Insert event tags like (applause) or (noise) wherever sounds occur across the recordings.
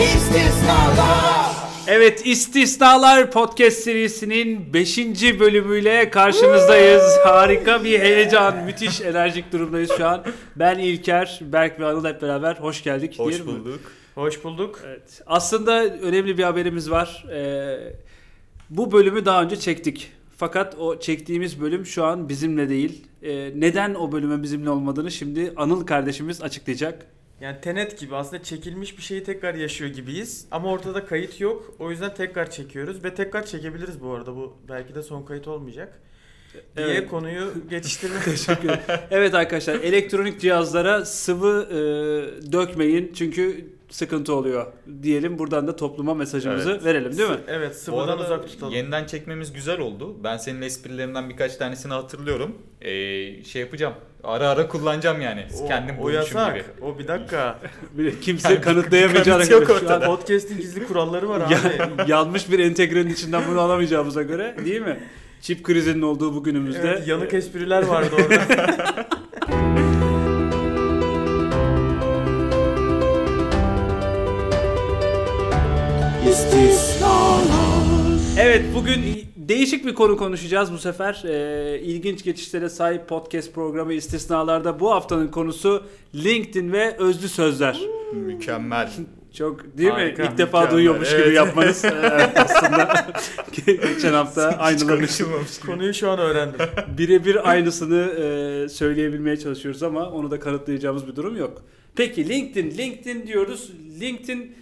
İstisnalar Evet İstisnalar Podcast serisinin 5. bölümüyle karşınızdayız. Harika bir heyecan, müthiş enerjik durumdayız şu an. Ben İlker, Berk ve Anıl hep beraber hoş geldik. Hoş diyelim mi? bulduk. Hoş bulduk. Evet. Aslında önemli bir haberimiz var. Ee, bu bölümü daha önce çektik. Fakat o çektiğimiz bölüm şu an bizimle değil. Ee, neden o bölümün bizimle olmadığını şimdi Anıl kardeşimiz açıklayacak. Yani Tenet gibi aslında çekilmiş bir şeyi tekrar yaşıyor gibiyiz. Ama ortada kayıt yok. O yüzden tekrar çekiyoruz ve tekrar çekebiliriz bu arada. Bu belki de son kayıt olmayacak. Diye Evet. konuyu (laughs) geçiştirmek Teşekkür ederim. Evet arkadaşlar elektronik cihazlara sıvı e, dökmeyin çünkü sıkıntı oluyor diyelim. Buradan da topluma mesajımızı Evet. verelim değil mi? Evet sıvıdan uzak tutalım. yeniden çekmemiz güzel oldu. Ben senin esprilerinden birkaç tanesini hatırlıyorum. Ee, şey yapacağım. Ara ara kullanacağım yani. O, Kendim o yasak. gibi. O bir dakika. (laughs) Bir- Kimse Yani kanıtlayamayacağına kanıt göre şu an Podcast'in gizli kuralları var abi. ya- yanmış bir entegrenin içinden bunu alamayacağımıza göre değil mi? Çip krizinin olduğu bu günümüzde. Evet, yanık espriler vardı orada. (laughs) Evet bugün değişik bir konu konuşacağız bu sefer. Ee, ilginç geçişlere sahip podcast programı istisnalarda bu haftanın konusu LinkedIn ve özlü sözler. Mükemmel. Çok değil Harika, mi? İlk defa mükemmel, duyuyormuş gibi evet. yapmanız (laughs) ee, aslında. Geçen hafta aynılarını gibi. Konuyu şu an öğrendim. birebir aynısını e, söyleyebilmeye çalışıyoruz ama onu da kanıtlayacağımız bir durum yok. Peki LinkedIn, LinkedIn diyoruz. LinkedIn,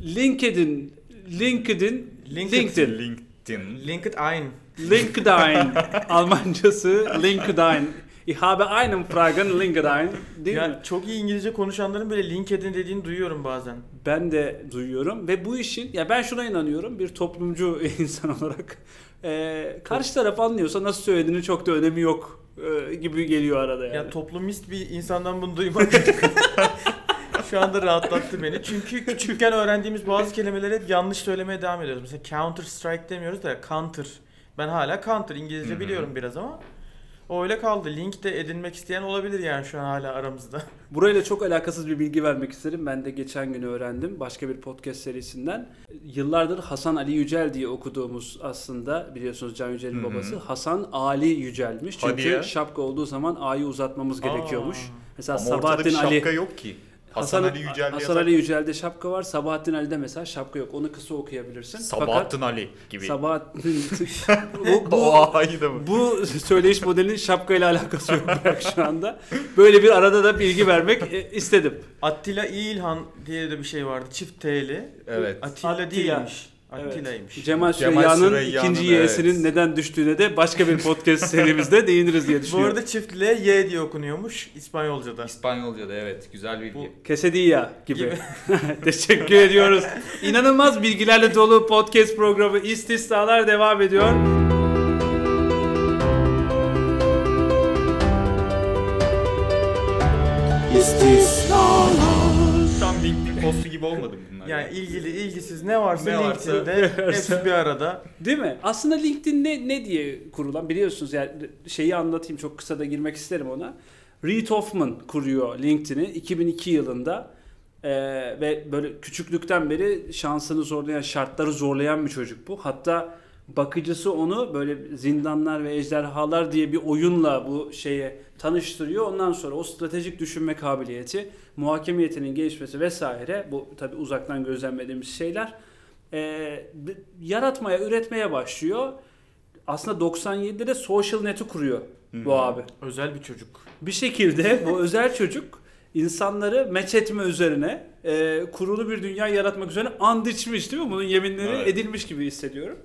LinkedIn, LinkedIn, LinkedIn. LinkedIn, LinkedIn. LinkedIn. LinkedIn, Almancası LinkedIn. Ich habe einen Fragen LinkedIn. Değil mi? Ya çok iyi İngilizce konuşanların böyle LinkedIn dediğini duyuyorum bazen. Ben de duyuyorum ve bu işin ya ben şuna inanıyorum bir toplumcu (laughs) insan olarak e, karşı taraf anlıyorsa nasıl söylediğini çok da önemi yok e, gibi geliyor arada yani. Ya toplumist bir insandan bunu duymak (laughs) şu anda rahatlattı beni. Çünkü küçükken öğrendiğimiz bazı kelimeleri hep yanlış söylemeye devam ediyoruz. Mesela counter strike demiyoruz da counter. Ben hala counter İngilizce Hı hı. biliyorum biraz ama o öyle kaldı. Link de edinmek isteyen olabilir yani şu an hala aramızda. Burayla çok alakasız bir bilgi vermek isterim. Ben de geçen gün öğrendim başka bir podcast serisinden. Yıllardır Hasan Ali Yücel diye okuduğumuz aslında biliyorsunuz Can Yücel'in Hı hı. babası Hasan Ali Yücel'miş. Hadi Çünkü ya. şapka olduğu zaman A'yı uzatmamız gerekiyormuş. Aa. Mesela Ama Sabahattin bir Ali şapka yok ki. Hasan, Ali Yücel Hasan Ali Yücel'de şapka var. Sabahattin Ali'de mesela şapka yok. Onu kısa okuyabilirsin. Sabahattin Ali gibi. Fakat Sabahattin (laughs) bu, bu, mı? bu söyleyiş modelinin şapkayla alakası yok şu anda. Böyle bir arada da bilgi vermek e, istedim. Attila İlhan diye de bir şey vardı. Çift T'li. Evet. Atilla, Attila. değilmiş. Evet. Attila'ymış. Cemal Cemal Süreyya'nın Süreyya'nın, ikinci y'sinin evet. neden düştüğüne de başka bir podcast (laughs) serimizde değiniriz diye Bu düşünüyorum. arada çift L Y diye okunuyormuş İspanyolca'da. İspanyolca'da evet. Güzel bilgi. Bu- Quesadilla gibi. Gibi. (laughs) Teşekkür ediyoruz. İnanılmaz bilgilerle dolu podcast programı İstisnalar devam ediyor. Tam LinkedIn postu gibi olmadı mı Yani ilgili ilgisiz ne varsa Ne varsa- LinkedIn'de (laughs) hepsi bir arada. Değil mi? Aslında LinkedIn ne, ne diye kurulan biliyorsunuz yani şeyi anlatayım çok kısa da girmek isterim ona. Reid Hoffman kuruyor LinkedIn'i 2002 yılında Ee, ve böyle küçüklükten beri şansını zorlayan, şartları zorlayan bir çocuk bu. Hatta bakıcısı onu böyle zindanlar ve ejderhalar diye bir oyunla bu şeye tanıştırıyor. Ondan sonra o stratejik düşünme kabiliyeti, muhakemiyetinin gelişmesi vesaire bu tabi uzaktan gözlemlediğimiz şeyler e, yaratmaya, üretmeye başlıyor. Aslında 97'de de Social Net'i kuruyor bu Hı. abi. Özel bir çocuk. Bir şekilde bu (laughs) özel çocuk insanları meç etme üzerine e, kurulu bir dünya yaratmak üzerine and içmiş değil mi? Bunun yeminleri Evet. edilmiş gibi hissediyorum.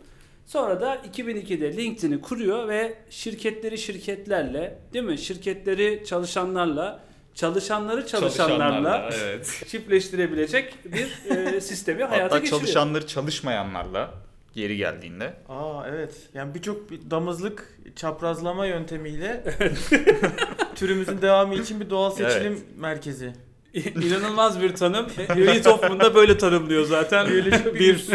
Sonra da 2002'de LinkedIn'i kuruyor ve şirketleri şirketlerle değil mi? Şirketleri çalışanlarla, çalışanları çalışanlarla evet. çiftleştirebilecek bir e, sistemi hayata Hatta geçiriyor. çalışanları çalışmayanlarla geri geldiğinde. Aa evet. Yani birçok bir damızlık çaprazlama yöntemiyle türümüzün devamı için bir doğal seçilim Evet. merkezi. İnanılmaz bir tanım. Reid Hoffman da böyle tanımlıyor zaten. bir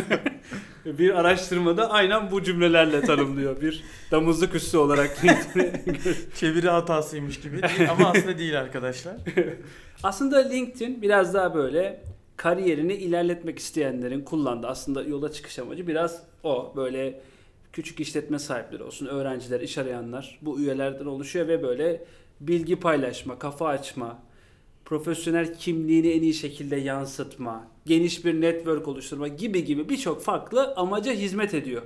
bir araştırmada aynen bu cümlelerle tanımlıyor. Bir damızlık üssü olarak. (laughs) Çeviri hatasıymış gibi ama (laughs) aslında değil arkadaşlar. Aslında LinkedIn biraz daha böyle kariyerini ilerletmek isteyenlerin kullandığı aslında yola çıkış amacı biraz o. Böyle küçük işletme sahipleri olsun, öğrenciler, iş arayanlar bu üyelerden oluşuyor ve böyle bilgi paylaşma, kafa açma, profesyonel kimliğini en iyi şekilde yansıtma, geniş bir network oluşturma gibi gibi birçok farklı amaca hizmet ediyor.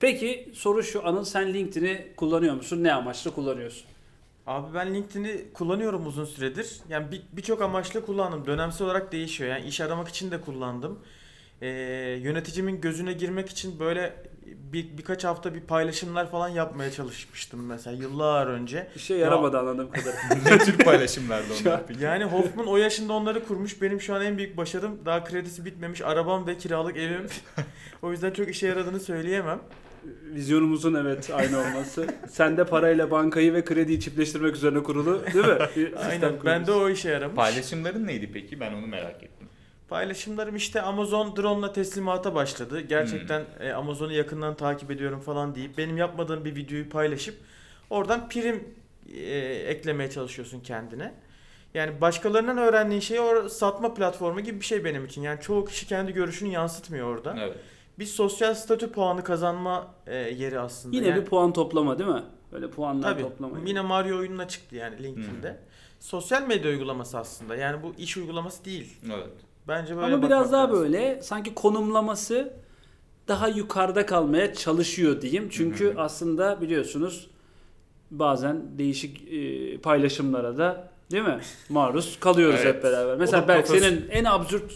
Peki soru şu Anıl sen LinkedIn'i kullanıyor musun? Ne amaçla kullanıyorsun? Abi ben LinkedIn'i kullanıyorum uzun süredir. Yani bir- birçok amaçla kullandım. Dönemsel olarak değişiyor. Yani iş aramak için de kullandım. Ee, yöneticimin gözüne girmek için böyle bir, birkaç hafta bir paylaşımlar falan yapmaya çalışmıştım mesela yıllar önce. İşe yaramadı anladığım kadarıyla. (laughs) ne tür paylaşımlardı onlar? Yani Hoffman o yaşında onları kurmuş. Benim şu an en büyük başarım daha kredisi bitmemiş arabam ve kiralık evim. (laughs) o yüzden çok işe yaradığını söyleyemem. Vizyonumuzun evet aynı olması. Sen de parayla bankayı ve krediyi çiftleştirmek üzerine kurulu değil mi? Bir Aynen ben de kurmuşsun. o işe yaramış. Paylaşımların neydi peki? Ben onu merak ettim. Paylaşımlarım işte Amazon drone'la teslimata başladı. Gerçekten e, Amazon'u yakından takip ediyorum falan deyip benim yapmadığım bir videoyu paylaşıp oradan prim e, eklemeye çalışıyorsun kendine. Yani başkalarından öğrendiğin şey o satma platformu gibi bir şey benim için. Yani çoğu kişi kendi görüşünü yansıtmıyor orada. Evet. Bir sosyal statü puanı kazanma e, yeri aslında. Yine yani, bir puan toplama değil mi? Böyle puanlar Tabii. toplama. Yine Mario oyununa çıktı yani LinkedIn'de. Sosyal medya uygulaması aslında. Yani bu iş uygulaması değil. Evet. Bence böyle Ama biraz daha lazım. böyle sanki konumlaması daha yukarıda kalmaya çalışıyor diyeyim. Çünkü Hı hı. aslında biliyorsunuz bazen değişik e, paylaşımlara da değil mi? Maruz kalıyoruz Evet. hep beraber. Mesela belki profes- senin en absürt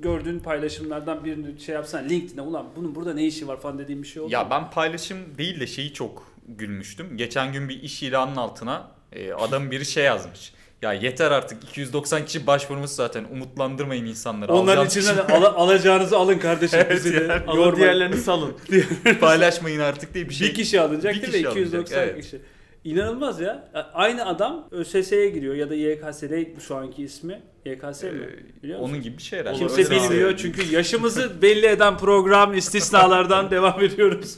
gördüğün paylaşımlardan birini şey yapsan LinkedIn'e ulan bunun burada ne işi var falan dediğim bir şey oldu. Ya mu? ben paylaşım değil de şeyi çok gülmüştüm. Geçen gün bir iş ilanının altına e, adam biri şey yazmış. Ya yeter artık 290 kişi başvurmuş zaten umutlandırmayın insanları. Onların Alacağınız içinden de ala- alacağınızı alın kardeşim Evet (laughs) bizi de. yani. Alın Yormayın. diğerlerini salın. (laughs) kişi paylaşmayın artık diye bir şey. Bir kişi alınacak Bir değil kişi mi? alınacak, 290 evet. kişi. İnanılmaz ya. Aynı adam ÖSS'ye giriyor ya da YKS'de şu anki ismi. YKS mi? Ee, Biliyor musun? onun gibi bir şey herhalde. Kimse Öyle bilmiyor abi. çünkü yaşımızı belli eden program istisnalardan (laughs) devam ediyoruz.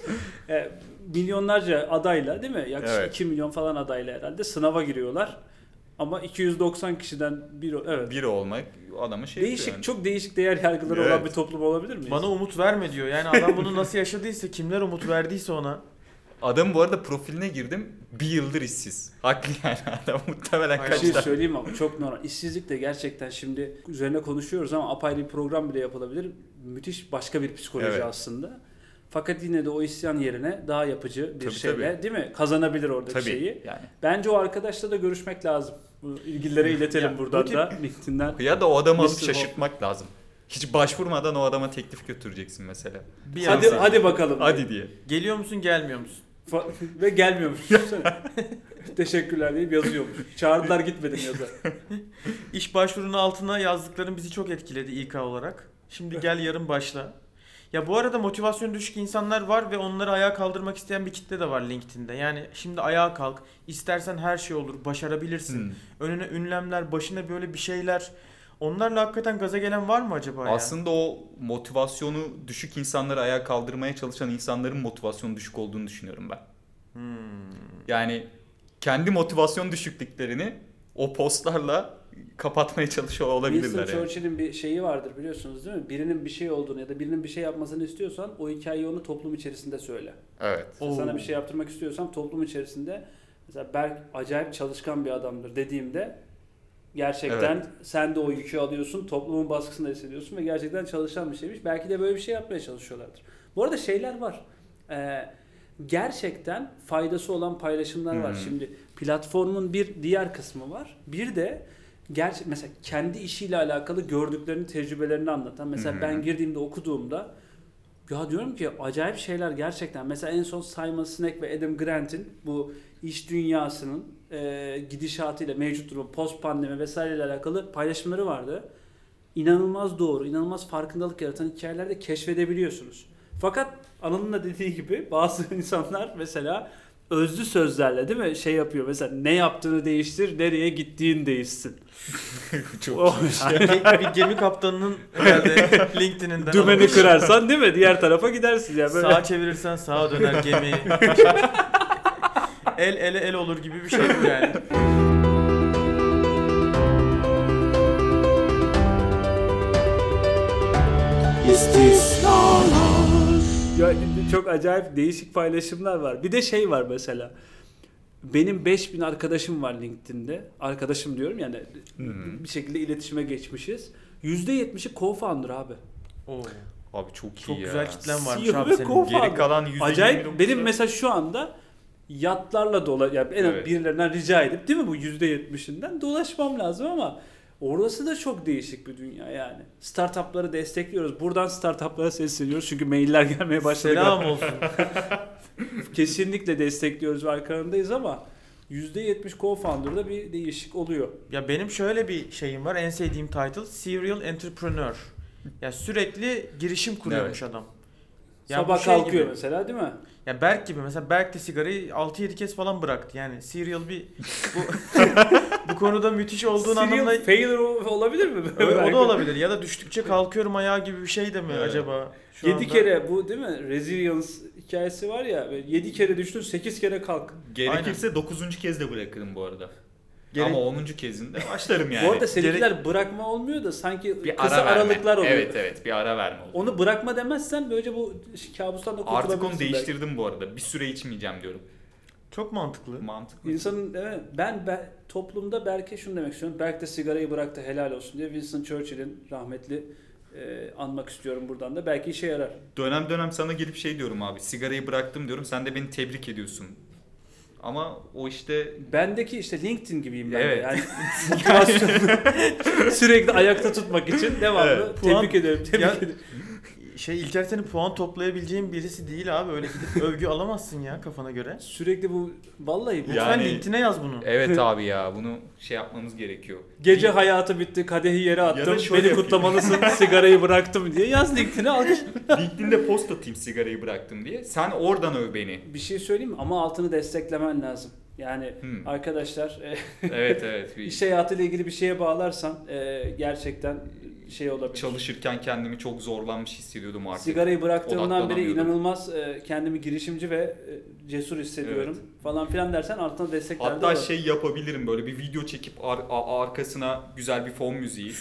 E, milyonlarca adayla değil mi? Yaklaşık Evet. 2 milyon falan adayla herhalde sınava giriyorlar. Ama 290 kişiden biri evet. biri olmak adamı şey değişik yani. çok değişik değer yargıları olan Evet. bir toplum olabilir miyiz? Bana umut verme diyor. Yani adam bunu nasıl yaşadıysa, kimler umut verdiyse ona. Adam bu arada profiline girdim. Bir yıldır işsiz. Haklı yani (laughs) adam muhtemelen. Bir şey söyleyeyim ama çok normal. İşsizlik de gerçekten şimdi üzerine konuşuyoruz ama apayrı bir program bile yapılabilir. Müthiş başka bir psikoloji Evet. aslında. Fakat yine de o isyan yerine daha yapıcı bir Tabii, şeyle tabii. değil mi? Kazanabilir oradaki Tabii şeyi. yani. Bence o arkadaşla da görüşmek lazım. Bu ilgililere iletelim Ya, buradan da LinkedIn'den. Ya da o adamı alıp şaşırtmak lazım. Hiç başvurmadan o adama teklif götüreceksin mesela. Bir Hadi anda- hadi bakalım. Hadi diye. Geliyor musun, gelmiyor musun? (laughs) Ve gelmiyormuş. (laughs) Teşekkürler deyip yazıyormuş. Çağırdılar gitmedim yazar. (laughs) İş başvurunun altına yazdıkların bizi çok etkiledi İK olarak. Şimdi gel yarın başla. Ya bu arada motivasyon düşük insanlar var ve onları ayağa kaldırmak isteyen bir kitle de var LinkedIn'de. Yani şimdi ayağa kalk, istersen her şey olur, başarabilirsin. Hmm. Önüne ünlemler, başına böyle bir şeyler. Onlarla hakikaten gaza gelen var mı acaba ya? Aslında o motivasyonu düşük insanları ayağa kaldırmaya çalışan insanların motivasyonu düşük olduğunu düşünüyorum ben. Hmm. Yani kendi motivasyon düşüklüklerini o postlarla kapatmaya çalışıyor olabilirler. Winston yani. Churchill'in bir şeyi vardır biliyorsunuz değil mi? Birinin bir şey olduğunu ya da birinin bir şey yapmasını istiyorsan o hikayeyi onu toplum içerisinde söyle. Evet. Mesela Sana bir şey yaptırmak istiyorsam toplum içerisinde mesela Berk acayip çalışkan bir adamdır dediğimde gerçekten sen de o yükü alıyorsun, toplumun baskısını hissediyorsun ve gerçekten çalışan bir şeymiş. Belki de böyle bir şey yapmaya çalışıyorlardır. Bu arada şeyler var. Ee, gerçekten faydası olan paylaşımlar var. Hı hı. Şimdi platformun bir diğer kısmı var. Bir de gerçek mesela kendi işiyle alakalı gördüklerini, tecrübelerini anlatan. Mesela Hı hı. ben girdiğimde okuduğumda ya diyorum ki acayip şeyler gerçekten. Mesela en son Simon Sinek ve Adam Grant'in bu iş dünyasının e, gidişatıyla, mevcut durum, post pandemi vesaireyle alakalı paylaşımları vardı. İnanılmaz doğru, inanılmaz farkındalık yaratan hikayeler de keşfedebiliyorsunuz. Fakat Anıl'ın da dediği gibi (laughs) bazı insanlar mesela özlü sözlerle değil mi şey yapıyor mesela ne yaptığını değiştir nereye gittiğin değişsin. (laughs) Çok O- bir gemi kaptanının herhalde (laughs) LinkedIn'inden Dümeni alınmış. kırarsan değil mi diğer tarafa gidersin ya böyle. Sağa çevirirsen sağa döner gemi. el ele el olur gibi bir şey bu yani. Ya çok acayip değişik paylaşımlar var. Bir de şey var mesela. Benim 5000 arkadaşım var LinkedIn'de. Arkadaşım diyorum yani Hı. bir şekilde iletişime geçmişiz. %70'i co-founder abi. Oo. Abi çok iyi Çok ya. güzel kitlen varmış CEO abi ve senin. co-founder. Geri kalan %29'u Acayip benim mesela şu anda yatlarla dola yani en az Evet. birilerinden rica edip değil mi bu %70'inden dolaşmam lazım ama orası da çok değişik bir dünya yani. Startupları destekliyoruz. Buradan startuplara sesleniyoruz çünkü mailler gelmeye başladı. Selam olsun. (laughs) Kesinlikle destekliyoruz ve arkalarındayız ama %70 co-founder'da bir değişik oluyor. Ya benim şöyle bir şeyim var. En sevdiğim title Serial Entrepreneur. Ya sürekli girişim kuruyormuş adam. Ya Sabah bu şey kalkıyor gibi. mesela değil mi? Ya Berk gibi mesela Berk de sigarayı 6-7 kez falan bıraktı. Yani serial bir (laughs) bu (laughs) bu konuda müthiş olduğun Serial anlamda failure ol- olabilir mi? Öyle- o da (laughs) olabilir ya da düştükçe kalkıyorum ayağa gibi bir şey de mi Evet. acaba? Şu 7 anda- kere bu değil mi? Resilience hikayesi var ya. 7 kere düştün 8 kere kalk. Gerekirse 9. kez de bırakırım bu arada. Gerek- Ama 10. kezinde başlarım yani. Bu arada seninkiler bırakma olmuyor da sanki bir kısa ara verme. aralıklar oluyor. Evet evet bir ara verme oluyor. Onu bırakma demezsen böylece bu kabustan da Artık kurtulabilirsin onu belki. değiştirdim bu arada. Bir süre içmeyeceğim diyorum. Çok mantıklı. Mantıklı. İnsanın evet, ben, ben toplumda belki şunu demek istiyorum. Belki de sigarayı bıraktı helal olsun diye Winston Churchill'in rahmetli e, anmak istiyorum buradan da. Belki işe yarar. Dönem dönem sana gelip şey diyorum abi. Sigarayı bıraktım diyorum. Sen de beni tebrik ediyorsun. Ama o işte Bendeki işte LinkedIn gibiyim ben Evet. de. Yani (laughs) motivasyonu (laughs) sürekli ayakta tutmak için devamlı Evet. tebrik Puan- ediyorum. Tebrik Ya- ediyorum. Şey İlker senin puan toplayabileceğin birisi değil abi. Öyle gidip (laughs) övgü alamazsın ya kafana göre. Sürekli bu vallahi bu Lütfen Yani- LinkedIn'e yaz bunu. evet abi ya bunu şey yapmamız gerekiyor. Gece hayatı bitti, kadehi yere attım, şöyle beni yapayım. kutlamalısın, (laughs) sigarayı bıraktım diye yaz LinkedIn'e al. LinkedIn'de post atayım sigarayı bıraktım diye. Sen oradan öv beni. Bir şey söyleyeyim mi? Ama altını desteklemen lazım. Yani Hmm. arkadaşlar e, Evet evet. (laughs) Bir iş hayatıyla ilgili bir şeye bağlarsan e, gerçekten şey olabilir. çalışırken kendimi çok zorlanmış hissediyordum artık. Sigarayı bıraktığımdan beri inanılmaz e, kendimi girişimci ve e, cesur hissediyorum falan filan dersen altına destekler de Hatta olur. şey yapabilirim böyle bir video çekip ar- a- arkasına güzel bir fon müziği.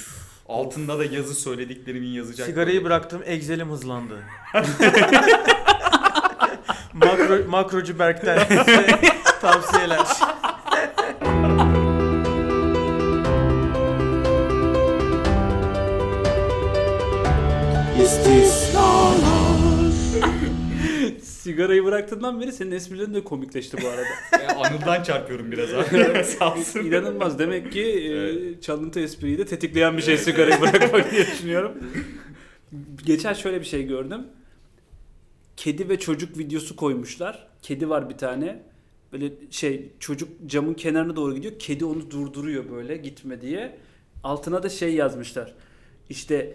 Altında da yazı söylediklerimin yazacak. Sigarayı bıraktım, Excel'im hızlandı. (laughs) Makro, makrocu Berk'ten (laughs) tavsiyeler. (laughs) Sigarayı bıraktığından beri senin esprilerin de komikleşti bu arada. (laughs) E, Anıl'dan çarpıyorum biraz abi. (laughs) Sağ olsun. İnanılmaz. Demek ki e, Evet. çalıntı espriyi de tetikleyen bir şey sigarayı bırakmak diye düşünüyorum. Geçen şöyle bir şey gördüm. Kedi ve çocuk videosu koymuşlar. Kedi var bir tane. Böyle şey çocuk camın kenarına doğru gidiyor. Kedi onu durduruyor böyle gitme diye. Altına da şey yazmışlar. İşte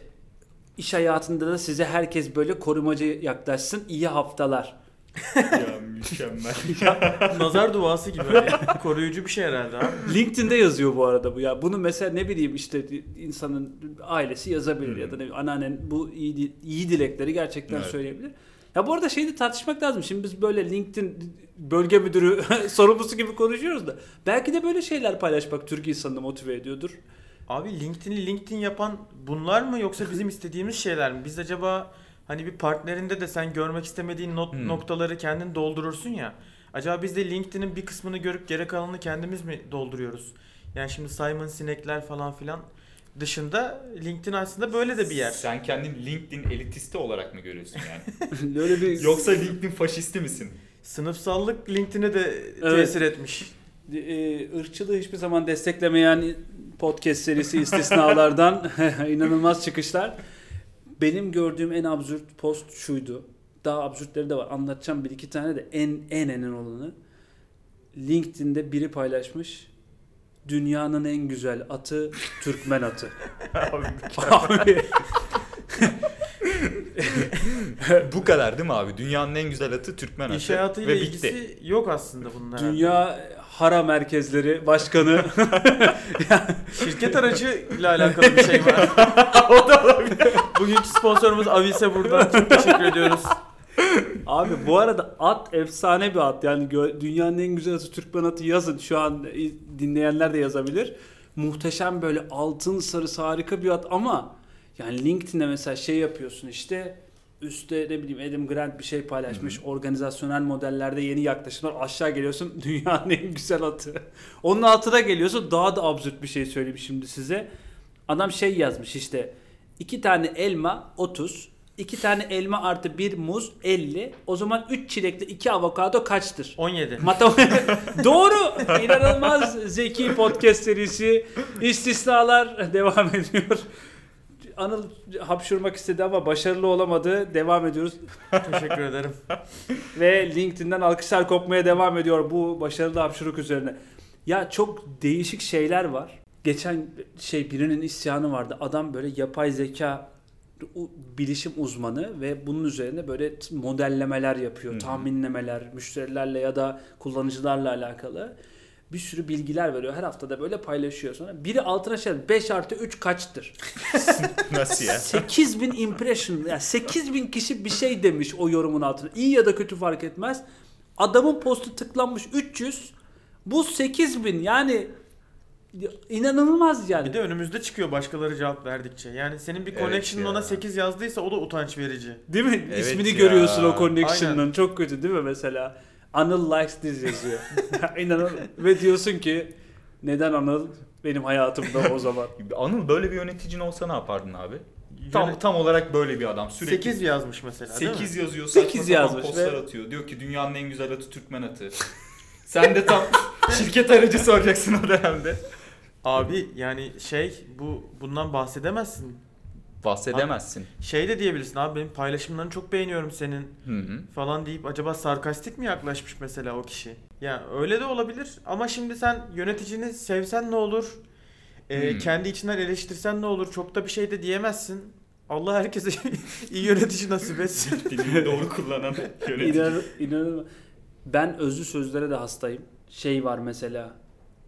iş hayatında da size herkes böyle korumacı yaklaşsın. İyi haftalar. ya mükemmel. (laughs) Nazar duası gibi. hani. Koruyucu bir şey herhalde abi. LinkedIn'de yazıyor bu arada bu ya. Bunu mesela ne bileyim işte insanın ailesi yazabilir Hı. ya da ne bileyim, anneannen bu iyi, iyi dilekleri gerçekten Evet. söyleyebilir. Ya bu arada şeyi de tartışmak lazım. Şimdi biz böyle LinkedIn bölge müdürü (laughs) sorumlusu gibi konuşuyoruz da belki de böyle şeyler paylaşmak Türk insanını motive ediyordur. Abi LinkedIn'i LinkedIn yapan bunlar mı yoksa bizim istediğimiz şeyler mi? Biz acaba hani bir partnerinde de sen görmek istemediğin not- Hmm. noktaları kendin doldurursun ya. Acaba biz de LinkedIn'in bir kısmını görüp geri kalanını kendimiz mi dolduruyoruz? Yani şimdi Simon Sinek'ler falan filan dışında LinkedIn aslında böyle de bir yer. Sen kendini LinkedIn elitisti olarak mı görüyorsun yani? (laughs) Öyle bir Yoksa LinkedIn faşisti misin? Sınıfsallık LinkedIn'e de Evet. tesir etmiş. E, ırkçılığı hiçbir zaman desteklemeyen podcast serisi istisnalardan (laughs) inanılmaz çıkışlar. Benim gördüğüm en absürt post şuydu. Daha absürtleri de var. Anlatacağım bir iki tane de en en en en olanı. LinkedIn'de biri paylaşmış. Dünyanın en güzel atı Türkmen atı. (laughs) Abi, (laughs) (laughs) Bu kadar değil mi abi? Dünyanın en güzel atı Türkmen atı. İş hayatıyla Ve bitti. ilgisi yok aslında bunun herhalde. Dünya Hara Merkezleri Başkanı (laughs) Şirket aracı ile alakalı bir şey var. (laughs) o da olabilir. Bugünkü sponsorumuz Avise buradan çok teşekkür ediyoruz. Abi bu arada at efsane bir at. Yani gö- dünyanın en güzel atı Türkmen atı yazın. Şu an dinleyenler de yazabilir. Muhteşem böyle altın sarısı harika bir at ama Yani LinkedIn'de mesela şey yapıyorsun işte üstte ne bileyim Adam Grant bir şey paylaşmış. Organizasyonel modellerde yeni yaklaşımlar. Aşağı geliyorsun (laughs) dünyanın en güzel atı. Onun altına geliyorsun daha da absürt bir şey söyleyeyim şimdi size. Adam şey yazmış işte iki tane elma 30, iki tane elma artı bir muz 50. O zaman 3 çilekli 2 avokado kaçtır? 17. Matematik. (laughs) Doğru. İnanılmaz zeki podcast serisi. İstisnalar (laughs) devam ediyor. Anıl hapşurmak istedi ama başarılı olamadı. Devam ediyoruz. (laughs) Teşekkür ederim. (laughs) Ve LinkedIn'den alkışlar kopmaya devam ediyor bu başarılı hapşuruk üzerine. Ya çok değişik şeyler var. Geçen şey birinin isyanı vardı. Adam böyle yapay zeka bilişim uzmanı ve bunun üzerine böyle modellemeler yapıyor. Hı hı. Tahminlemeler, müşterilerle ya da kullanıcılarla alakalı. Bir sürü bilgiler veriyor. Her hafta da böyle paylaşıyor sonra. Biri altına şey 5 artı 3 kaçtır? (laughs) Nasıl ya? 8000 impression yani 8000 kişi bir şey demiş o yorumun altına. İyi ya da kötü fark etmez. Adamın postu tıklanmış 300. Bu 8000 yani inanılmaz yani. Bir de önümüzde çıkıyor başkaları cevap verdikçe. Yani senin bir Evet connection'ın ya. ona 8 yazdıysa o da utanç verici. Değil mi? Evet İsmini ya. görüyorsun o connection'ın. Aynen. Çok kötü değil mi mesela? Anıl likes this yazıyor. (laughs) İnanın ve diyorsun ki neden Anıl benim hayatımda o zaman? (laughs) Anıl böyle bir yöneticin olsa ne yapardın abi? Tam Yöne- tam olarak böyle bir adam. Sürekli 8 yazmış mesela değil mi? 8 yazıyor, saçma Sekiz sapan yazmış postlar ve- atıyor. Diyor ki dünyanın en güzel atı Türkmen atı. (laughs) Sen de tam şirket aracı soracaksın o dönemde. Abi yani şey bu bundan bahsedemezsin. Bahsedemezsin. Şey de diyebilirsin abi benim paylaşımlarını çok beğeniyorum senin Hı hı. falan deyip acaba sarkastik mi yaklaşmış mesela o kişi? Ya öyle de olabilir ama şimdi sen yöneticini sevsen ne olur? Ee, Hmm. Kendi içinden eleştirsen ne olur? Çok da bir şey de diyemezsin. Allah herkese (laughs) iyi yönetici nasip etsin. (laughs) Dilini doğru kullanan (laughs) yönetici. İnan, inanılmaz. Ben özlü sözlere de hastayım. Şey var mesela.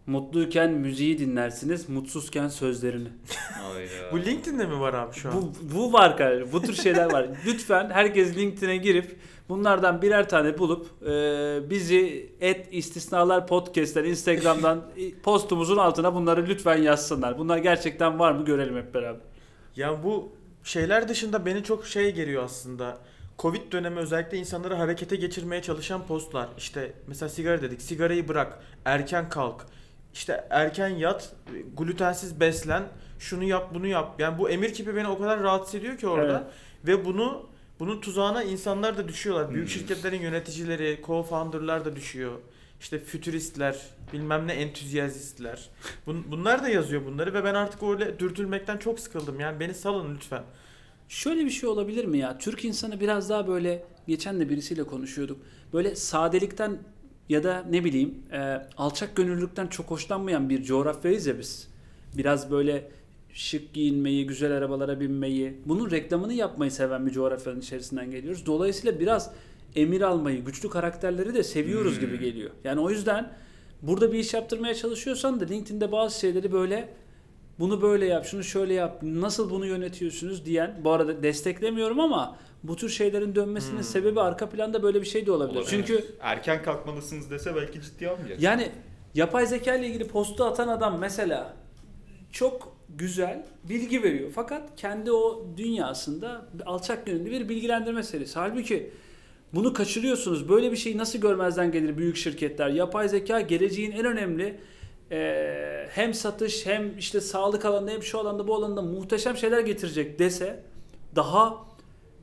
Mutluyken müziği dinlersiniz, mutsuzken sözlerini. Bu LinkedIn'de mi var abi şu an? Bu, bu var kardeşim. Bu tür şeyler var. (laughs) Lütfen herkes LinkedIn'e girip bunlardan birer tane bulup e, bizi et istisnalar podcast'ten Instagram'dan (laughs) postumuzun altına bunları lütfen yazsınlar. Bunlar gerçekten var mı görelim hep beraber. Ya bu şeyler dışında beni çok şey geliyor aslında. Covid dönemi özellikle insanları harekete geçirmeye çalışan postlar. İşte mesela sigara dedik. Sigarayı bırak. Erken kalk. İşte erken yat. Glutensiz beslen. Şunu yap bunu yap. Yani bu emir kipi beni o kadar rahatsız ediyor ki orada. Ve bunu bunun tuzağına insanlar da düşüyorlar. Büyük Hmm. şirketlerin yöneticileri, co-founder'lar da düşüyor. İşte fütüristler, bilmem ne entüzyazistler. Bun- bunlar da yazıyor bunları ve ben artık öyle dürtülmekten çok sıkıldım. Yani beni salın lütfen. Şöyle bir şey olabilir mi ya? Türk insanı biraz daha böyle geçen de birisiyle konuşuyorduk. Böyle sadelikten ya da ne bileyim e, alçak gönüllülükten çok hoşlanmayan bir coğrafyayız ya biz. Biraz böyle şık giyinmeyi, güzel arabalara binmeyi, bunun reklamını yapmayı seven bir coğrafyanın içerisinden geliyoruz. Dolayısıyla biraz emir almayı, güçlü karakterleri de seviyoruz Hmm. gibi geliyor. Yani o yüzden burada bir iş yaptırmaya çalışıyorsan da LinkedIn'de bazı şeyleri böyle bunu böyle yap, şunu şöyle yap, nasıl bunu yönetiyorsunuz diyen, bu arada desteklemiyorum ama bu tür şeylerin dönmesinin Hmm. sebebi arka planda böyle bir şey de olabilir. Olabilir. Çünkü erken kalkmalısınız dese belki ciddiye almayacağız. yani yapay zeka ile ilgili postu atan adam mesela çok güzel bilgi veriyor. Fakat kendi o dünyasında alçak gönüllü bir bilgilendirme serisi. Halbuki bunu kaçırıyorsunuz. Böyle bir şeyi nasıl görmezden gelir büyük şirketler? Yapay zeka geleceğin en önemli eee, hem satış hem işte sağlık alanında hem şu alanda bu alanda muhteşem şeyler getirecek dese daha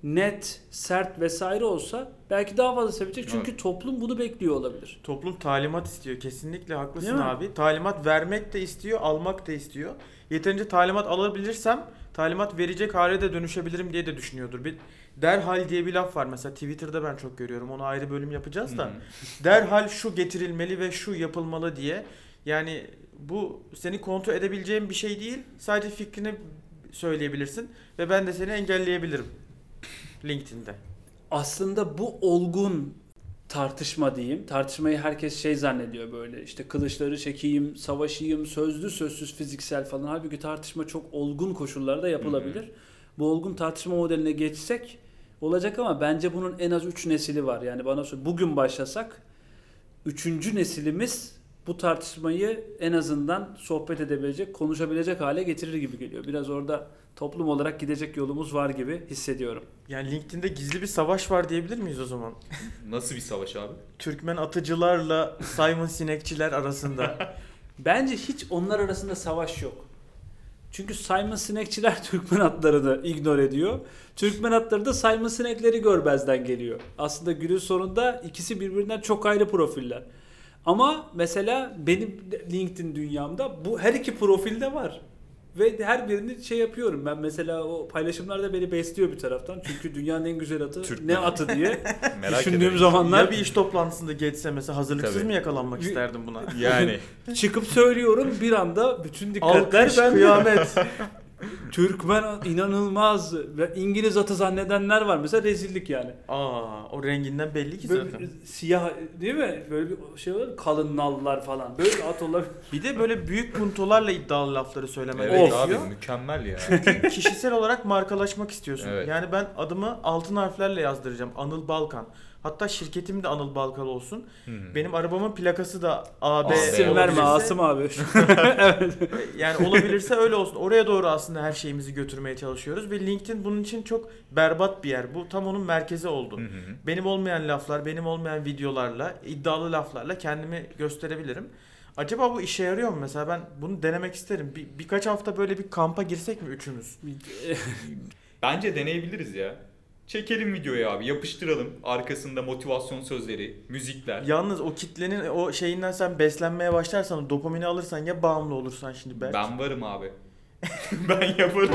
net, sert vesaire olsa belki daha fazla sevecek. Çünkü toplum bunu bekliyor olabilir. Toplum talimat istiyor. Kesinlikle haklısın Değil mi? abi. Talimat vermek de istiyor, almak da istiyor. Yeterince talimat alabilirsem talimat verecek hale de dönüşebilirim diye de düşünüyordur. Bir derhal diye bir laf var mesela Twitter'da ben çok görüyorum. Onu ayrı bölüm yapacağız da. (laughs) Derhal şu getirilmeli ve şu yapılmalı diye. Yani bu seni kontrol edebileceğin bir şey değil. Sadece fikrini söyleyebilirsin ve ben de seni engelleyebilirim. LinkedIn'de. aslında bu olgun tartışma diyeyim. Tartışmayı herkes şey zannediyor böyle işte kılıçları çekeyim, savaşayım, sözlü sözsüz fiziksel falan. Halbuki tartışma çok olgun koşullarda yapılabilir. Bu olgun tartışma modeline geçsek olacak ama bence bunun en az 3 nesili var. Yani bana sor bugün başlasak 3. nesilimiz bu tartışmayı en azından sohbet edebilecek, konuşabilecek hale getirir gibi geliyor. Biraz orada toplum olarak gidecek yolumuz var gibi hissediyorum. Yani LinkedIn'de gizli bir savaş var diyebilir miyiz o zaman? Nasıl bir savaş abi? Türkmen atıcılarla Simon Sinekçiler arasında. (laughs) Bence hiç onlar arasında savaş yok. Çünkü Simon Sinekçiler (laughs) Türkmen atlarını ignore ediyor. Türkmen atları da Simon Sinekleri görmezden geliyor. Aslında günün sonunda ikisi birbirinden çok ayrı profiller. Ama mesela benim LinkedIn dünyamda bu her iki profilde var. Ve her birini şey yapıyorum. Ben mesela o paylaşımlarda beni besliyor bir taraftan. Çünkü dünyanın en güzel atı Türkmen. ne atı diye (laughs) Merak düşündüğüm ediyorum. (laughs) zamanlar ya bir iş toplantısında geçse mesela hazırlıksız Tabii. mı yakalanmak isterdim buna? Yani (laughs) çıkıp söylüyorum bir anda bütün dikkatler Alkış, bende. kıyamet. Türkmen inanılmaz ve İngiliz atı zannedenler var mesela rezillik yani. Aa, o renginden belli ki Böyle zaten. bir siyah değil mi? Böyle bir şey olur kalın nallar falan. Böyle bir at olabilir. Bir de böyle büyük puntolarla iddialı lafları söylemen evet Of. abi gerekiyor. mükemmel ya. Kişisel olarak markalaşmak istiyorsun. Evet. Yani ben adımı altın harflerle yazdıracağım. Anıl Balkan. Hatta şirketim de Anıl Balkan olsun. Hı. Benim arabamın plakası da AB. İsim verme Asım abi. (laughs) Yani olabilirse öyle olsun. Oraya doğru aslında her şeyimizi götürmeye çalışıyoruz ve LinkedIn bunun için çok berbat bir yer. Bu tam onun merkezi oldu. Hı. Benim olmayan laflar, benim olmayan videolarla, iddialı laflarla kendimi gösterebilirim. Acaba bu işe yarıyor mu? Mesela ben bunu denemek isterim. Bir, birkaç hafta böyle bir kampa girsek mi üçümüz? Bence deneyebiliriz ya. Çekelim videoyu abi yapıştıralım. Arkasında motivasyon sözleri, müzikler. Yalnız o kitlenin o şeyinden sen beslenmeye başlarsan, dopamini alırsan ya bağımlı olursan şimdi belki. Ben varım abi. (laughs) ben yaparım.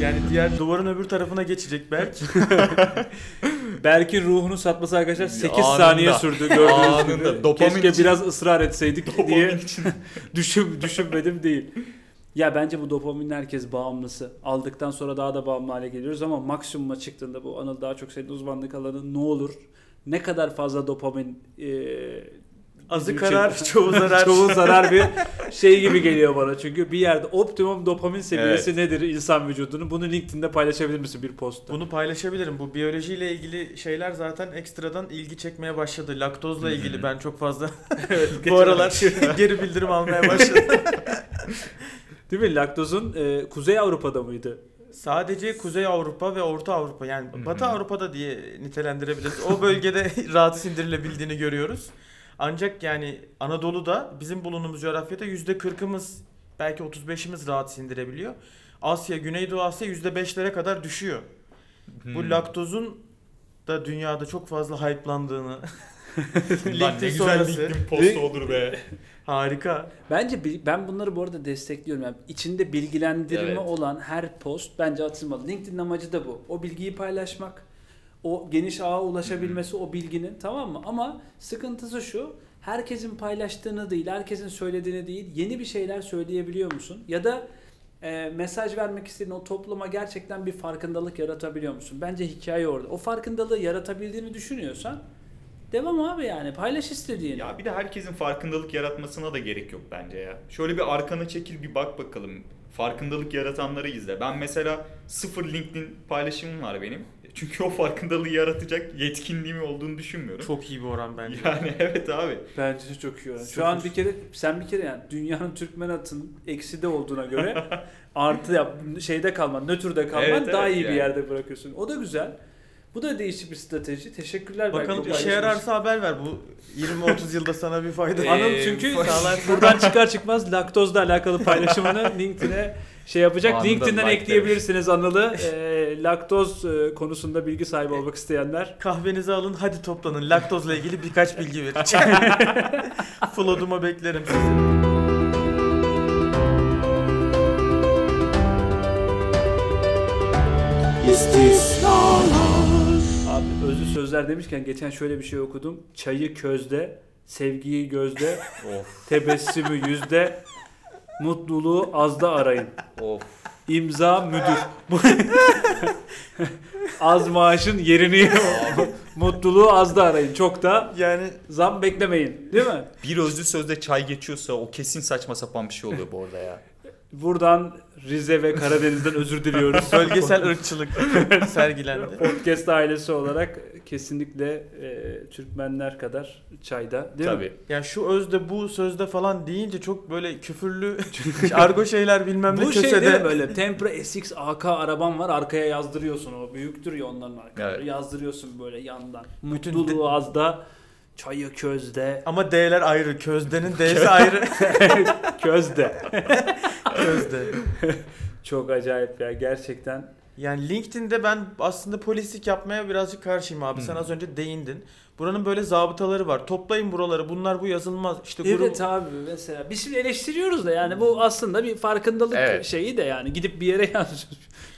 Yani diğer duvarın öbür tarafına geçecek belki. (laughs) Berk'in ruhunu satması arkadaşlar 8 Anında. saniye sürdü gördüğünüz Anında. gibi. Dopamin Keşke için- biraz ısrar etseydik Dopamin diye (laughs) düşün, düşünmedim değil. Ya bence bu dopaminin herkes bağımlısı. Aldıktan sonra daha da bağımlı hale geliyoruz ama maksimuma çıktığında bu Anıl daha çok senin uzmanlık alanı ne olur? Ne kadar fazla dopamin e, Azı karar, için- (laughs) çoğu zarar. çoğu zarar bir (laughs) şey gibi geliyor bana. Çünkü bir yerde optimum dopamin seviyesi Evet. nedir insan vücudunun? Bunu LinkedIn'de paylaşabilir misin bir postta? Bunu paylaşabilirim. Bu biyolojiyle ilgili şeyler zaten ekstradan ilgi çekmeye başladı. Laktozla hı. ilgili ben çok fazla (laughs) geçen- bu aralar geri bildirim almaya başladım. Değil mi? Laktozun e, Kuzey Avrupa'da mıydı? Sadece Kuzey Avrupa ve Orta Avrupa yani. Batı Avrupa'da diye nitelendirebiliriz. O bölgede rahat sindirilebildiğini görüyoruz. Ancak yani Anadolu'da bizim bulunduğumuz coğrafyada %40'ımız belki 35'imiz rahat sindirebiliyor. Asya, Güneydoğu Asya %5'lere kadar düşüyor. Hmm. Bu laktozun da dünyada çok fazla hype'landığını (laughs) Lan ne LinkedIn güzel sonrası. LinkedIn postu olur be. (laughs) harika. Bence ben bunları bu arada destekliyorum. Yani içinde bilgilendirme Evet. olan her post bence atılmalı. LinkedIn'in amacı da bu. O bilgiyi paylaşmak. O geniş ağa ulaşabilmesi o bilginin tamam mı? Ama sıkıntısı şu. Herkesin paylaştığını değil, herkesin söylediğini değil, yeni bir şeyler söyleyebiliyor musun? Ya da e, mesaj vermek istediğin o topluma gerçekten bir farkındalık yaratabiliyor musun? Bence hikaye orada. O farkındalığı yaratabildiğini düşünüyorsan devam abi yani paylaş istediğini. Ya bir de herkesin farkındalık yaratmasına da gerek yok bence ya. Şöyle bir arkana çekil bir bak bakalım. Farkındalık yaratanları izle. Ben mesela sıfır LinkedIn paylaşımım var benim. Çünkü o farkındalığı yaratacak yetkinliğim olduğunu düşünmüyorum. Çok iyi bir oran bence. (laughs) Yani evet abi. Bence de çok iyi oran. Şu Sıfır. an bir kere sen bir kere yani dünyanın Türkmen atının ekside olduğuna göre (laughs) artı yap şeyde kalman, nötrde kalman Evet, daha evet iyi bir yani. yerde bırakıyorsun. O da güzel. Bu da değişik bir strateji. Teşekkürler Bakalım işe yararsa haber ver. Bu 20-30 yılda sana bir fayda. Anıl Ee, çünkü buradan çıkar çıkmaz laktozla alakalı paylaşımını (laughs) LinkedIn'e şey yapacak. Anında LinkedIn'den like ekleyebilirsiniz Anıl'ı. (laughs) Ee, laktoz e, konusunda bilgi sahibi olmak isteyenler. Kahvenizi alın hadi toplanın. Laktozla ilgili birkaç bilgi vereceğim. (laughs) Flood'uma beklerim sizi. Abi özlü sözler demişken geçen şöyle bir şey okudum. Çayı közde, sevgiyi gözde, Of Tebessümü yüzde, mutluluğu azda arayın. of. İmza müdür. (laughs) Az maaşın yerini (laughs) mutluluğu azda arayın. Çok da Yani zam beklemeyin. Değil mi? Bir özlü sözde çay geçiyorsa o kesin saçma sapan bir şey oluyor bu arada ya. Buradan Rize ve Karadeniz'den özür diliyoruz. (laughs) Bölgesel ırkçılık (laughs) sergilendi. Podcast ailesi olarak kesinlikle e, Türkmenler kadar çayda değil mi? Tabii. Yani şu özde bu sözde falan deyince çok böyle küfürlü (laughs) argo şeyler bilmem ne Bu şey değil mi kösede. böyle Tempra SX AK araban var arkaya yazdırıyorsun o büyüktür ya onların arkaları Evet. yazdırıyorsun böyle yandan. Bütün Mutluluğu azda çayı közde Ama D'ler ayrı. Közde'nin (laughs) D'si ayrı. közde. (laughs) Közde. Çok acayip ya gerçekten. Yani LinkedIn'de ben aslında polislik yapmaya birazcık karşıyım abi. Sen Hı. az önce değindin. Buranın böyle zabıtaları var. Toplayın buraları. Bunlar bu yazılmaz. İşte grup Evet abi mesela biz şimdi eleştiriyoruz da yani bu aslında bir farkındalık Evet. şeyi de yani gidip bir yere (laughs) yazıyoruz.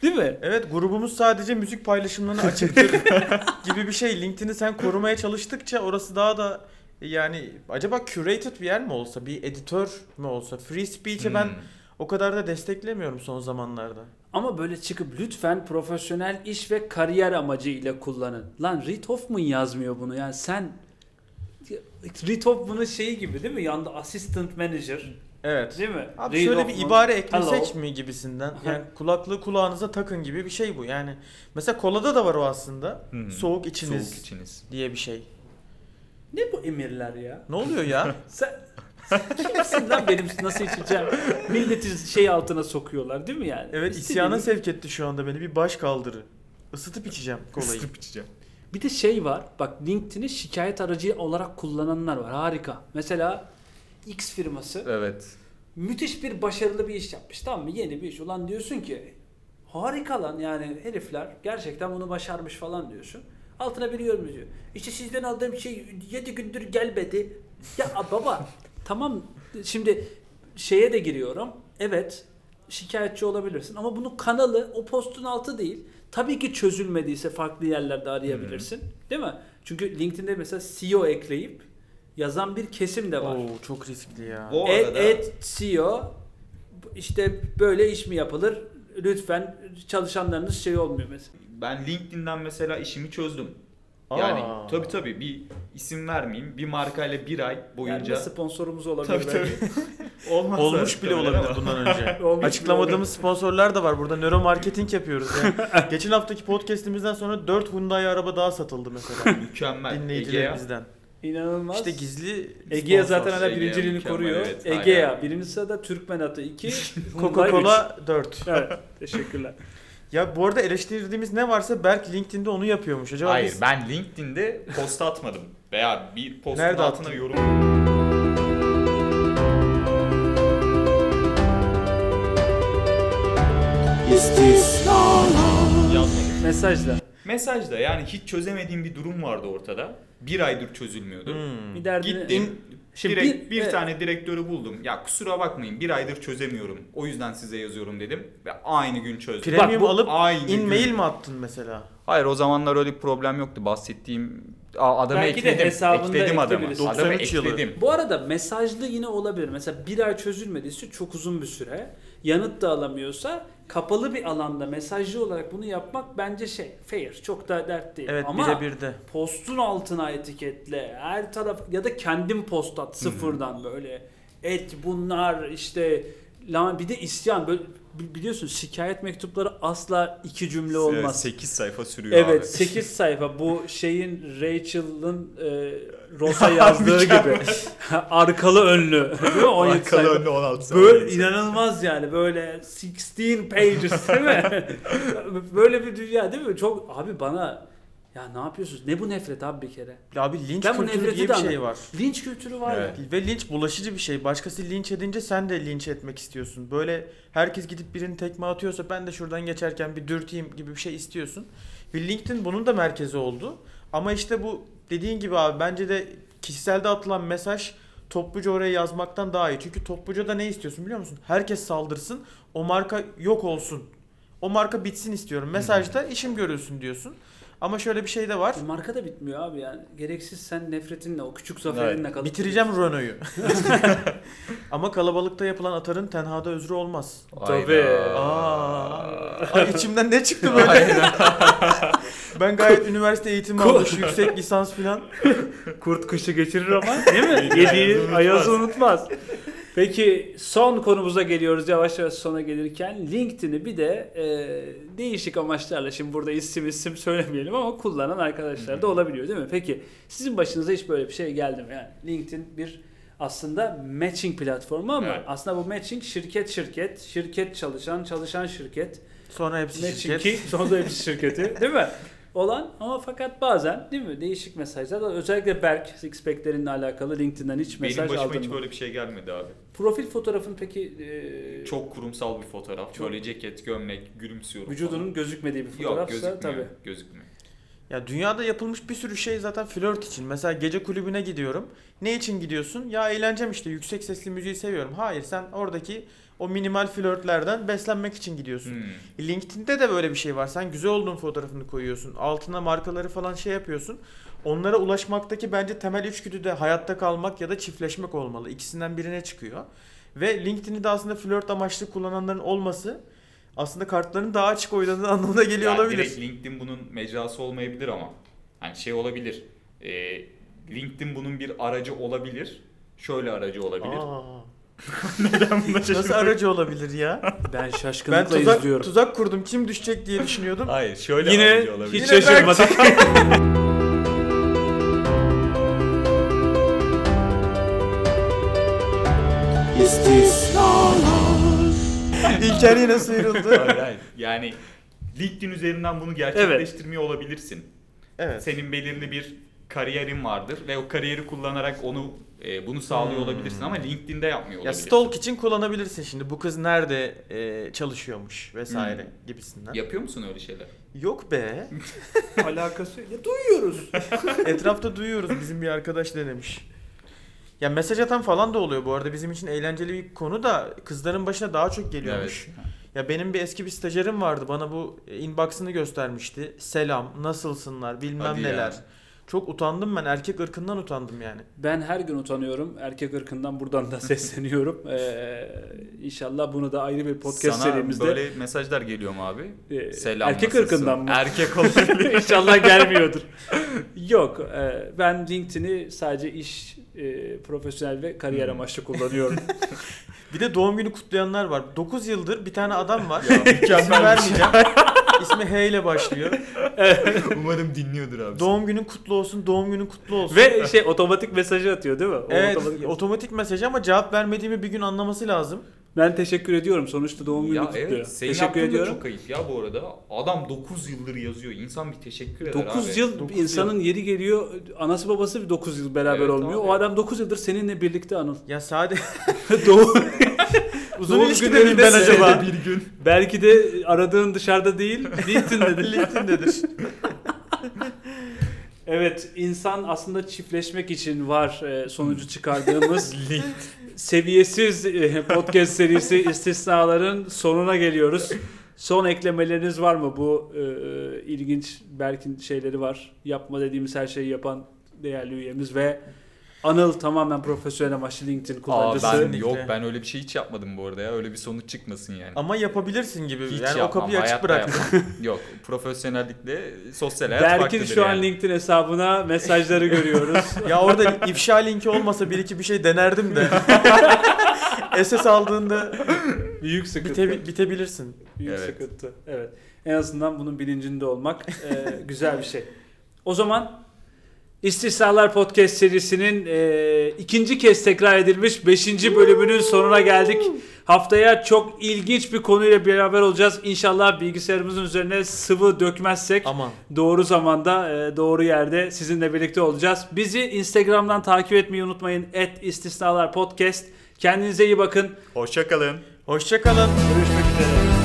Değil mi? Evet grubumuz sadece müzik paylaşımlarına açıktır (laughs) gibi bir şey. LinkedIn'i sen korumaya çalıştıkça orası daha da yani acaba curated bir yer mi olsa, bir editör mü olsa? Free speech'e ben Hmm. o kadar da desteklemiyorum son zamanlarda. Ama böyle çıkıp lütfen profesyonel iş ve kariyer amacıyla kullanın. Lan Reid Hoffman yazmıyor bunu yani sen Reid Hoffman'ın şeyi gibi değil mi? Yanında assistant manager Evet. değil mi? Abi Reid şöyle bir Hoffman, ibare eklesek hello. mi gibisinden. Yani kulaklığı kulağınıza takın gibi bir şey bu. Yani mesela kolada da var o aslında. Hmm. Soğuk içiniz Soğuk içiniz. diye bir şey. Ne bu emirler ya? Ne oluyor ya? (laughs) Sen, kimsin lan benim nasıl içeceğim? Milleti şey altına sokuyorlar değil mi yani? Evet isyana sevk etti şu anda beni. Bir baş kaldırı. Isıtıp içeceğim kolayı. Isıtıp içeceğim. Bir de şey var. Bak LinkedIn'i şikayet aracı olarak kullananlar var. Harika. Mesela X firması Evet. müthiş bir başarılı bir iş yapmış tamam mı? Yeni bir iş. Ulan diyorsun ki harika lan yani herifler gerçekten bunu başarmış falan diyorsun. Altına bir yorum yazıyor. İşte sizden aldığım şey 7 gündür gelmedi. Ya baba (laughs) tamam şimdi şeye de giriyorum. Evet şikayetçi olabilirsin ama bunun kanalı o postun altı değil. Tabii ki çözülmediyse farklı yerlerde arayabilirsin. Değil mi? Çünkü LinkedIn'de mesela CEO ekleyip yazan bir kesim de var. Oo çok riskli ya. Et, arada et CEO işte böyle iş mi yapılır? Lütfen çalışanlarınız şey olmuyor mesela. ben LinkedIn'den mesela işimi çözdüm. Aa. Yani tabii tabii bir isim vermeyeyim. Bir markayla bir ay Yani boyunca sponsorumuz olabilir. tabii belki. (laughs) tabii. Olmazsa (laughs) Olmuş bile olabilir bundan önce. Olmuş Açıklamadığımız sponsorlar da var. Burada nöro marketing yapıyoruz. Yani. (laughs) Geçen haftaki podcast'imizden sonra 4 Hyundai araba daha satıldı mesela Mükemmel. Dinleyicilerimizden. İnanılmaz. İşte gizli Egea zaten hala birinciliğini koruyor. evet, Egea hala. birinci sırada Türkmen atı 2. (laughs) Coca-Cola 4. Evet, (laughs) teşekkürler. Ya bu arada eleştirdiğimiz ne varsa Berk LinkedIn'de onu yapıyormuş. Acaba Hayır biz ben LinkedIn'de post atmadım. Veya bir postun Nerede altına attın? yorum yazmadım. Mesajla. Mesajda yani hiç çözemediğim bir durum vardı ortada. Bir aydır çözülmüyordu. Hmm. Bir derdini... Gittim. Şimdi direkt bir, evet. tane direktörü buldum. Ya kusura bakmayın bir aydır çözemiyorum. O yüzden size yazıyorum dedim. Ve aynı gün çözdüm. Premium bu alıp aynı in gün. mail mi attın mesela? Hayır o zamanlar öyle bir problem yoktu. Bahsettiğim adamı Belki de ekledim. hesabında ekledim adamı. Adamı 93 yılı. ekledim. Bu arada mesajlı yine olabilir. Mesela bir ay çözülmediyse çok uzun bir süre. Yanıt da alamıyorsa kapalı bir alanda mesajlı olarak bunu yapmak bence şey fair. Çok da dert değil. Evet Ama birebir de. postun altına etiketle her taraf ya da kendin post at sıfırdan böyle et bunlar işte bir de isyan böyle bi- biliyorsun şikayet mektupları asla iki cümle olmaz. 8 sayfa sürüyor Evet abi. 8 sayfa bu (laughs) şeyin Rachel'ın e, Rosa (laughs) yazdığı gibi (laughs) arkalı önlü değil mi 17 Arkalı sayfa. önlü 16 sayfa. Böyle inanılmaz yani böyle 16 pages değil mi? (laughs) böyle bir dünya değil mi? Çok abi bana ya ne yapıyorsunuz? Ne bu nefret abi bir kere? Ya Abi linç Ben kültürü diye de bir şey var. Linç kültürü var Evet. ya. Ve linç bulaşıcı bir şey. Başkası linç edince sen de linç etmek istiyorsun. Böyle herkes gidip birini tekme atıyorsa ben de şuradan geçerken bir dürteyim gibi bir şey istiyorsun. Ve LinkedIn bunun da merkezi oldu. Ama işte bu dediğin gibi abi bence de kişiselde atılan mesaj topluca oraya yazmaktan daha iyi. Çünkü topluca da ne istiyorsun biliyor musun? Herkes saldırsın, o marka yok olsun. O marka bitsin istiyorum. Mesajda işim görülsün diyorsun. Ama şöyle bir şey de var. E, Marka da bitmiyor abi yani. Gereksiz sen nefretinle o küçük zaferinle kalıp Bitireceğim Renault'u. (laughs) Ama kalabalıkta yapılan atarın tenhada özrü olmaz. Tabii. Aa, ay içimden ne çıktı böyle? (laughs) ben gayet üniversite eğitimi almış, yüksek lisans filan. Kurt kışı geçirir ama değil mi? (laughs) Yediği ayazı unutmaz. Peki son konumuza geliyoruz yavaş yavaş sona gelirken. LinkedIn'i bir de e, değişik amaçlarla şimdi burada isim isim söylemeyelim ama kullanan arkadaşlar da olabiliyor değil mi? Peki sizin başınıza hiç böyle bir şey geldi mi? Yani LinkedIn bir aslında matching platformu ama Evet. aslında bu matching şirket şirket, şirket çalışan, çalışan şirket. Sonra hepsi Matching şirket. ki sonra da hepsi şirketi değil mi? (laughs) Olan ama fakat bazen değil mi değişik mesajlar özellikle Berk Sixpack'lerinle alakalı LinkedIn'den hiç Benim mesaj başıma aldın hiç mı? böyle bir şey gelmedi abi. Profil fotoğrafın peki e, Çok kurumsal bir fotoğraf. Çok- Böyle ceket, gömlek, gülümsüyorum vücudunun falan. gözükmediği bir Yok fotoğrafsa gözükmüyor. tabii. Gözükmüyor. Ya dünyada yapılmış bir sürü şey zaten flört için. Mesela gece kulübüne gidiyorum. Ne için gidiyorsun? Ya eğleneceğim işte yüksek sesli müziği seviyorum. Hayır sen oradaki o minimal flörtlerden beslenmek için gidiyorsun. Hmm. LinkedIn'de de böyle bir şey var. Sen güzel olduğun fotoğrafını koyuyorsun. Altına markaları falan şey yapıyorsun. Onlara ulaşmaktaki bence temel içgüdü de hayatta kalmak ya da çiftleşmek olmalı. İkisinden birine çıkıyor. Ve LinkedIn'i de aslında flört amaçlı kullananların olması aslında kartların daha açık oynadığı (laughs) anlamına geliyor Yani olabilir. Direkt LinkedIn bunun mecrası olmayabilir ama. Hani şey olabilir. E, LinkedIn bunun bir aracı olabilir. Şöyle aracı olabilir. Aa, (laughs) Neden buna nasıl aracı olabilir ya? Ben Ben şaşkınlıkla tuzak, izliyorum. tuzak kurdum. Kim düşecek diye düşünüyordum. Hayır şöyle Yine aracı olabilir. hiç Yine şaşırmadık. (laughs) İlker yine sıyrıldı. Hayır, hayır. Yani LinkedIn üzerinden bunu gerçekleştirmiyor olabilirsin. evet. Senin belirli bir kariyerin vardır ve o kariyeri kullanarak onu e, bunu sağlıyor Hmm. olabilirsin ama LinkedIn'de yapmıyor Ya olabilirsin. stalk için kullanabilirsin şimdi. Bu kız nerede e, çalışıyormuş vesaire Hmm. gibisinden. Yapıyor musun öyle şeyler? Yok be. (laughs) Alakası ya duyuyoruz. (laughs) Etrafta duyuyoruz bizim bir arkadaş denemiş. Ya mesaj atan falan da oluyor bu arada bizim için eğlenceli bir konu da kızların başına daha çok geliyormuş. Ya benim bir eski bir stajyerim vardı bana bu inbox'ını göstermişti. Selam, nasılsınlar, bilmem Hadi ya. Çok utandım ben erkek ırkından utandım yani. Ben her gün utanıyorum. Erkek ırkından buradan da (laughs) sesleniyorum. Ee, inşallah bunu da ayrı bir podcast Sana serimizde böyle mesajlar geliyor mu abi? e, Selam erkek nasılsın? ırkından mı? Erkek (laughs) olabilir. İnşallah gelmiyordur. Yok. e, ben LinkedIn'i sadece iş, e, profesyonel ve kariyer Hmm. amaçlı kullanıyorum. (laughs) Bir de doğum günü kutlayanlar var. 9 yıldır bir tane adam var. Ya, mükemmel vermeyeceğim. İsmi H ile başlıyor. (laughs) Umarım dinliyordur abi. Doğum günün kutlu olsun, doğum günün kutlu olsun. ve şey otomatik mesajı atıyor değil mi? O Evet, otomatik- otomatik mesaj ama cevap vermediğimi bir gün anlaması lazım. Ben teşekkür ediyorum. Sonuçta doğum günü ya kutluyor. evet, senin teşekkür ediyorum. çok ayıp ya bu arada. Adam 9 yıldır yazıyor. İnsan bir teşekkür eder 9 abi. yıl Dokuz insanın yeri geliyor. Anası babası bir 9 yıl beraber Evet olmuyor. abi. O adam 9 yıldır seninle birlikte Anıl. Ya sadece (laughs) Doğum, (laughs) uzun Doğum ilişkide günlerinde miyim ben acaba? Bir gün. belki de aradığın dışarıda değil, LinkedIn'dedir. LinkedIn'dedir. (laughs) (laughs) Evet, insan aslında çiftleşmek için var e, sonucu çıkardığımız (laughs) seviyesiz e, podcast serisi istisnaların sonuna geliyoruz. Son eklemeleriniz var mı? Bu e, ilginç Berk'in şeyleri var. Yapma dediğimiz her şeyi yapan değerli üyemiz ve Anıl tamamen profesyonel amaçlı LinkedIn Aa, kullanıcısı. ben Kesinlikle. yok ben öyle bir şey hiç yapmadım bu arada ya. Öyle bir sonuç çıkmasın yani. Ama yapabilirsin gibi. hiç yani o yapmam, kapıyı açık bıraktım. (laughs) yok profesyonellikle sosyal hayat Berk'in şu an yani. LinkedIn hesabına mesajları görüyoruz. (laughs) ya orada ifşa linki olmasa bir iki bir şey denerdim de. (laughs) SS aldığında Büyük sıkıntı. bite, bitebilirsin. Büyük Evet. sıkıntı. Evet. En azından bunun bilincinde olmak e, güzel bir şey. O zaman İstisnalar Podcast serisinin e, ikinci kez tekrar edilmiş 5. bölümünün sonuna geldik. Haftaya çok ilginç bir konuyla beraber olacağız. İnşallah bilgisayarımızın üzerine sıvı dökmezsek Aman. doğru zamanda e, doğru yerde sizinle birlikte olacağız. Bizi Instagram'dan takip etmeyi unutmayın. Et İstisnalar Podcast. Kendinize iyi bakın. Hoşçakalın. Hoşçakalın. Görüşmek üzere.